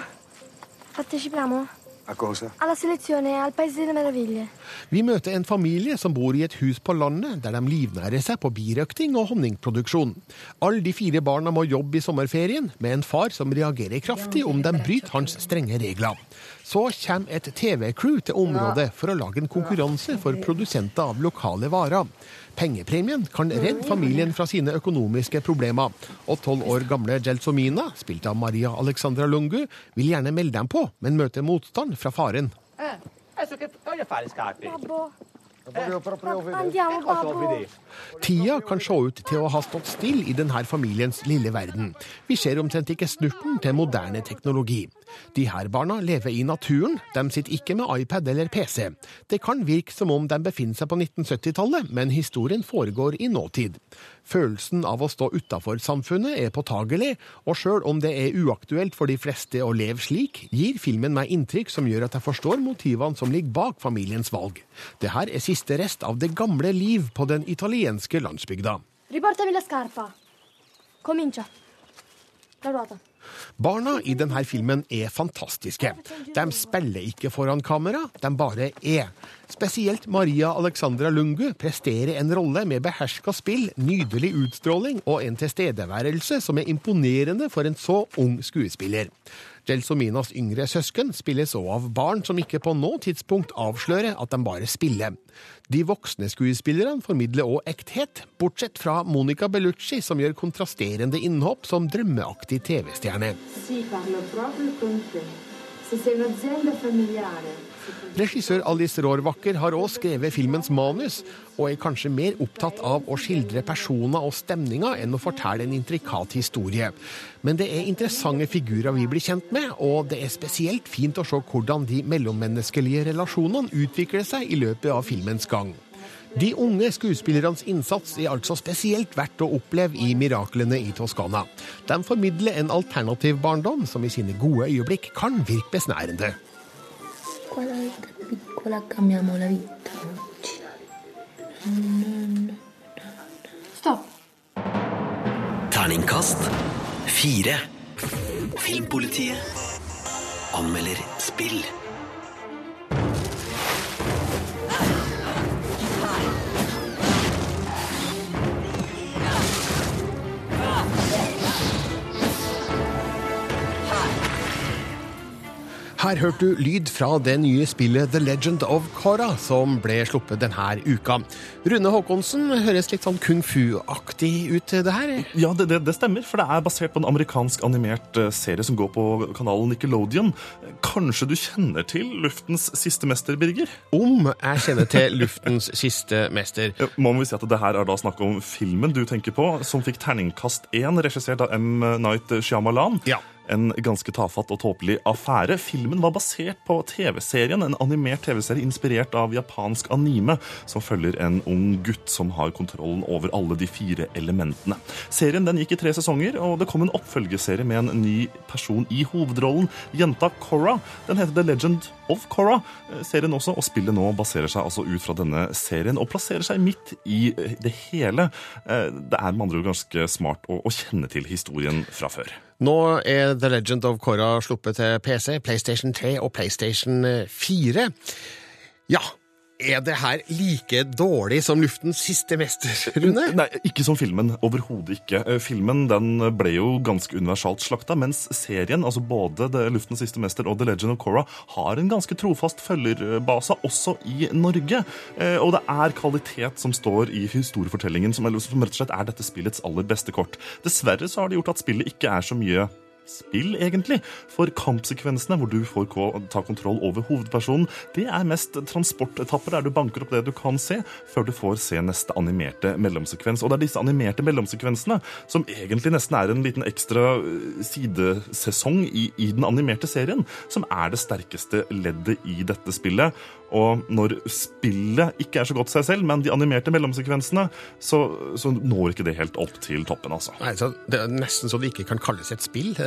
partecipiamo? A cosa? Alla selezione al Paese delle Meraviglie. Vi møter en familie som bor i et hus på landet, der de livnærer seg på birøkting og honningproduksjon. Alle de fire barna må jobbe i sommerferien, med en far som reagerer kraftig om de bryter hans strenge regler. Så kommer et TV-crew til området for å lage en konkurranse for produsenter av lokale varer. Pengepremien kan redde familien fra sine økonomiske problemer. Og tolv år gamle Gelsomina, spilt av Maria Alexandra Lungu, vil gjerne melde dem på, men møter motstand fra faren. Tida kan se ut til å ha stått stille i denne familiens lille verden. Vi ser omtrent ikke snurten til moderne teknologi. De her barna lever i naturen, de sitter ikke med iPad eller PC. Det kan virke som om de befinner seg på 1970-tallet, men historien foregår i nåtid. Følelsen av å stå utafor samfunnet er påtagelig, og sjøl om det er uaktuelt for de fleste å leve slik, gir filmen meg inntrykk som gjør at jeg forstår motivene som ligger bak familiens valg. Det her er siste rest av det gamle liv på den italienske landsbygda. Riportami la scarpa. Comincia. La ruota. Barna i denne filmen er fantastiske. De spiller ikke foran kamera, de bare er. Spesielt Maria Alexandra Lungu presterer en rolle med beherska spill, nydelig utstråling og en tilstedeværelse som er imponerende for en så ung skuespiller. Gelsominas yngre søsken spilles òg av barn som ikke på noe tidspunkt avslører at de bare spiller. De voksne skuespillerne formidler òg ekthet, bortsett fra Monica Bellucci, som gjør kontrasterende innhopp som drømmeaktig TV-stjerne. Sì, Regissør Alice Rorvacker har òg skrevet filmens manus, og er kanskje mer opptatt av å skildre personer og stemninger enn å fortelle en intrikat historie. Men det er interessante figurer vi blir kjent med, og det er spesielt fint å se hvordan de mellommenneskelige relasjonene utvikler seg i løpet av filmens gang. De unge skuespillernes innsats er altså spesielt verdt å oppleve i Miraklene i Toskana. De formidler en alternativ barndom som i sine gode øyeblikk kan virke besnærende. Vita piccola cambiamo la vita oggi. Stopp. Terningkast fire. Filmpolitiet anmelder spill. Her hørte du lyd fra det nye spillet The Legend of Korra, som ble sluppet denne uka. Rune Haakonsen høres litt sånn kung fu-aktig ut, det her? Ja, det, det, det stemmer, for det er basert på en amerikansk animert eh, serie som går på kanalen Nickelodeon. Kanskje du kjenner til Luftens siste mester, Birger? Om jeg kjenner til Luftens siste mester. Ja, Må vi si at det her er da snakk om filmen du tenker på, som fikk terningkast 1, regissert av M. Night Shyamalan. Ja. En ganske tafatt og tåpelig affære. Filmen var basert på TV-serien, en animert TV-serie inspirert av japansk anime, som følger en ung gutt som har kontrollen over alle de fire elementene. Serien den gikk i tre sesonger, og det kom en oppfølgeserie med en ny person i hovedrollen, jenta Korra. Den heter The Legend of Korra, eh, serien også, og spillet nå baserer seg altså ut fra denne serien og plasserer seg midt i eh, det hele. Eh, Det er med andre ord ganske smart å, å kjenne til historien fra før. Nå er The Legend of Korra sluppet til PC, PlayStation 3 og PlayStation 4. Ja, er det her like dårlig som Luftens siste mester, Rune? Nei, ikke som filmen. Overhodet ikke. Eh, Filmen den ble jo ganske universalt slakta, mens serien, altså både The Luftens siste mester og The Legend of Korra, har en ganske trofast følgerbase også i Norge. Eh, Og det er kvalitet som står i historiefortellingen, som rett og slett er dette spillets aller beste kort. Dessverre så har det gjort at spillet ikke er så mye spill, egentlig. For kampsekvensene hvor du får ta kontroll over hovedpersonen, det er mest transportetapper der du banker opp det du kan se, før du får se neste animerte mellomsekvens. Og det er disse animerte mellomsekvensene som egentlig nesten er en liten ekstra øh, sidesesong i, i den animerte serien, som er det sterkeste leddet i dette spillet. Og når spillet ikke er så godt seg selv, men de animerte mellomsekvensene, så, så når ikke det helt opp til toppen, altså. Nei, så Det er nesten så det ikke kan kalles et spill.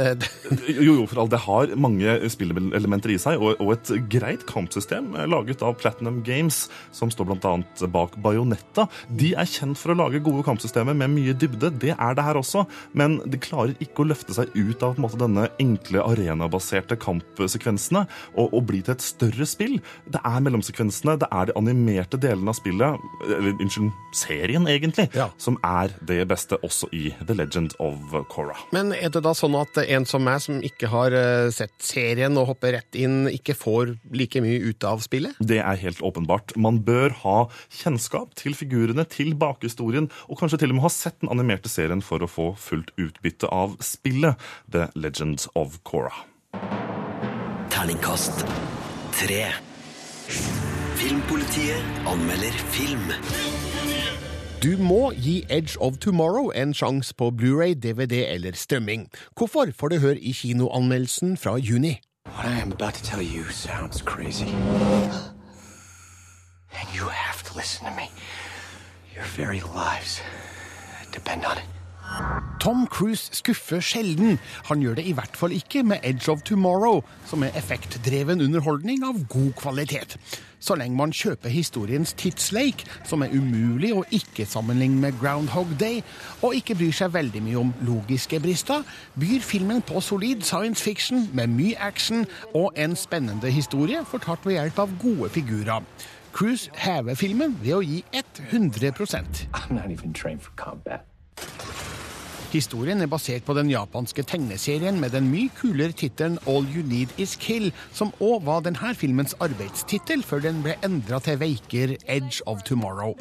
Jo, jo, for all det har mange spillelementer i seg, og, og et greit kampsystem eh, laget av Platinum Games, som står bl.a. bak Bajonetta. De er kjent for å lage gode kampsystemer med mye dybde. Det er det her også, men de klarer ikke å løfte seg ut av en måte, denne enkle arenabaserte kampsekvensene og, og bli til et større spill. Det er mellomsekvensene, det er de animerte delene av spillet, eller unnskyld, serien egentlig, som er det beste også i The Legend of Korra. Men er det da sånn at en som meg, som ikke har eh, sett serien og hopper rett inn, ikke får like mye ut av spillet? Det er helt åpenbart. Man bør ha kjennskap til figurene, til bakhistorien, og kanskje til og med ha sett den animerte serien for å få fullt utbytte av spillet The Legend of Korra. Terningkast tre. Filmpolitiet anmelder film. Du må gi Edge of Tomorrow en sjanse på Blu-ray, DVD eller strømming. Hvorfor får du høre i kinoanmeldelsen fra juni. What I am about to tell you sounds crazy. And you have to listen to me. Your very lives depend on it. Tom Cruise skuffer sjelden. Han gjør det i hvert fall ikke med Edge of Tomorrow, som er effektdreven underholdning av god kvalitet. Så lenge man kjøper historiens tidsleik, som er umulig å ikke sammenligne med Groundhog Day, og ikke bryr seg veldig mye om logiske brister, byr filmen på solid science fiction med mye action og en spennende historie fortalt ved hjelp av gode figurer. Cruise hever filmen ved å gi 100 I'm not even trained for combat. Historien er basert på den japanske tegneserien med den mye kulere tittelen All You Need Is Kill, som òg var denne filmens arbeidstittel før den ble endra til veiker Edge of Tomorrow.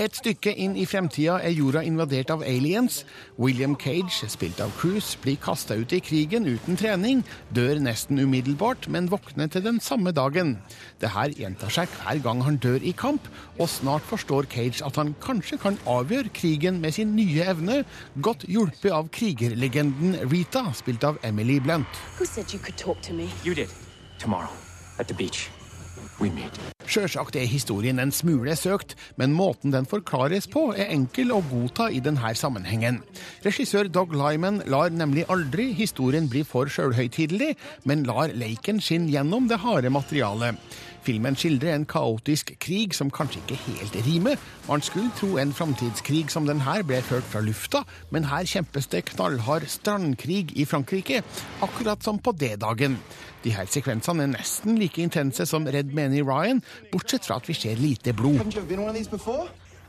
Et stykke inn i fremtida er jorda invadert av aliens. William Cage, spilt av Cruise, blir kasta ut i krigen uten trening, dør nesten umiddelbart, men våkner til den samme dagen. Det her gjentar seg hver gang han dør i kamp, og snart forstår Cage at han kanskje kan avgjøre krigen med sin nye evne, godt hjulpet av krigerlegenden Rita, spilt av Emily Blunt. Who said you could talk to me? You did. Tomorrow. At the beach. We meet. Sjølsagt er historien en smule søkt, men måten den forklares på, er enkel å godta i denne sammenhengen. Regissør Dog Lyman lar nemlig aldri historien bli for sjølhøytidelig, men lar leiken skinne gjennom det harde materialet. Filmen skildrer en kaotisk krig som kanskje ikke helt rimer. Man skulle tro en framtidskrig som den her ble ført fra lufta, men her kjempes det knallhard strandkrig i Frankrike, akkurat som på D-dagen. De her sekvensene er nesten like intense som Red Many Ryan, bortsett fra at vi ser lite blod.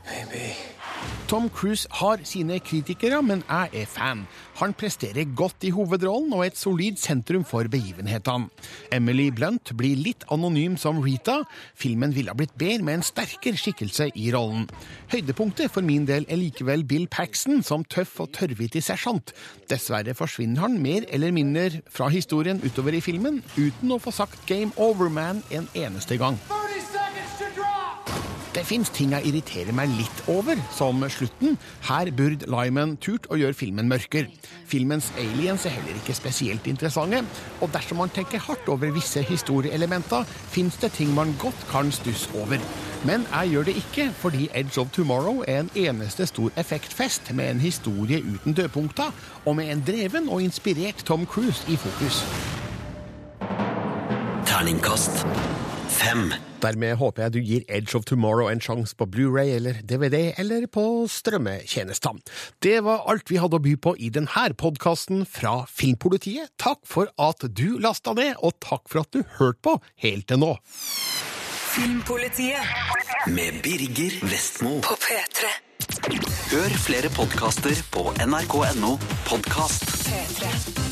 Maybe. Tom Cruise har sine kritikere, men jeg er fan. Han presterer godt i hovedrollen og er et solid sentrum for begivenhetene. Emily Blunt blir litt anonym som Rita. Filmen ville ha blitt bedre med en sterkere skikkelse i rollen. Høydepunktet for min del er likevel Bill Paxton som tøff og tørrvittig sersjant. Dessverre forsvinner han mer eller mindre fra historien utover i filmen, uten å få sagt Game Over Man en eneste gang. Det fins ting jeg irriterer meg litt over, som slutten. Her burde Lyman turt å gjøre filmen mørkere. Filmens aliens er heller ikke spesielt interessante, og dersom man tenker hardt over visse historieelementer, fins det ting man godt kan stusse over. Men jeg gjør det ikke, fordi Edge of Tomorrow er en eneste stor effektfest med en historie uten dødpunkter, og med en dreven og inspirert Tom Cruise i fokus. Terningkast fem. Dermed håper jeg du gir Edge of Tomorrow en sjanse på Blu-ray eller DVD eller på strømmetjenester. Det var alt vi hadde å by på i denne podkasten fra Filmpolitiet. Takk for at du lasta ned, og takk for at du hørte på helt til nå. Filmpolitiet med Birger Vestmo på P3. Hør flere podkaster på nrk.no podkast. P3.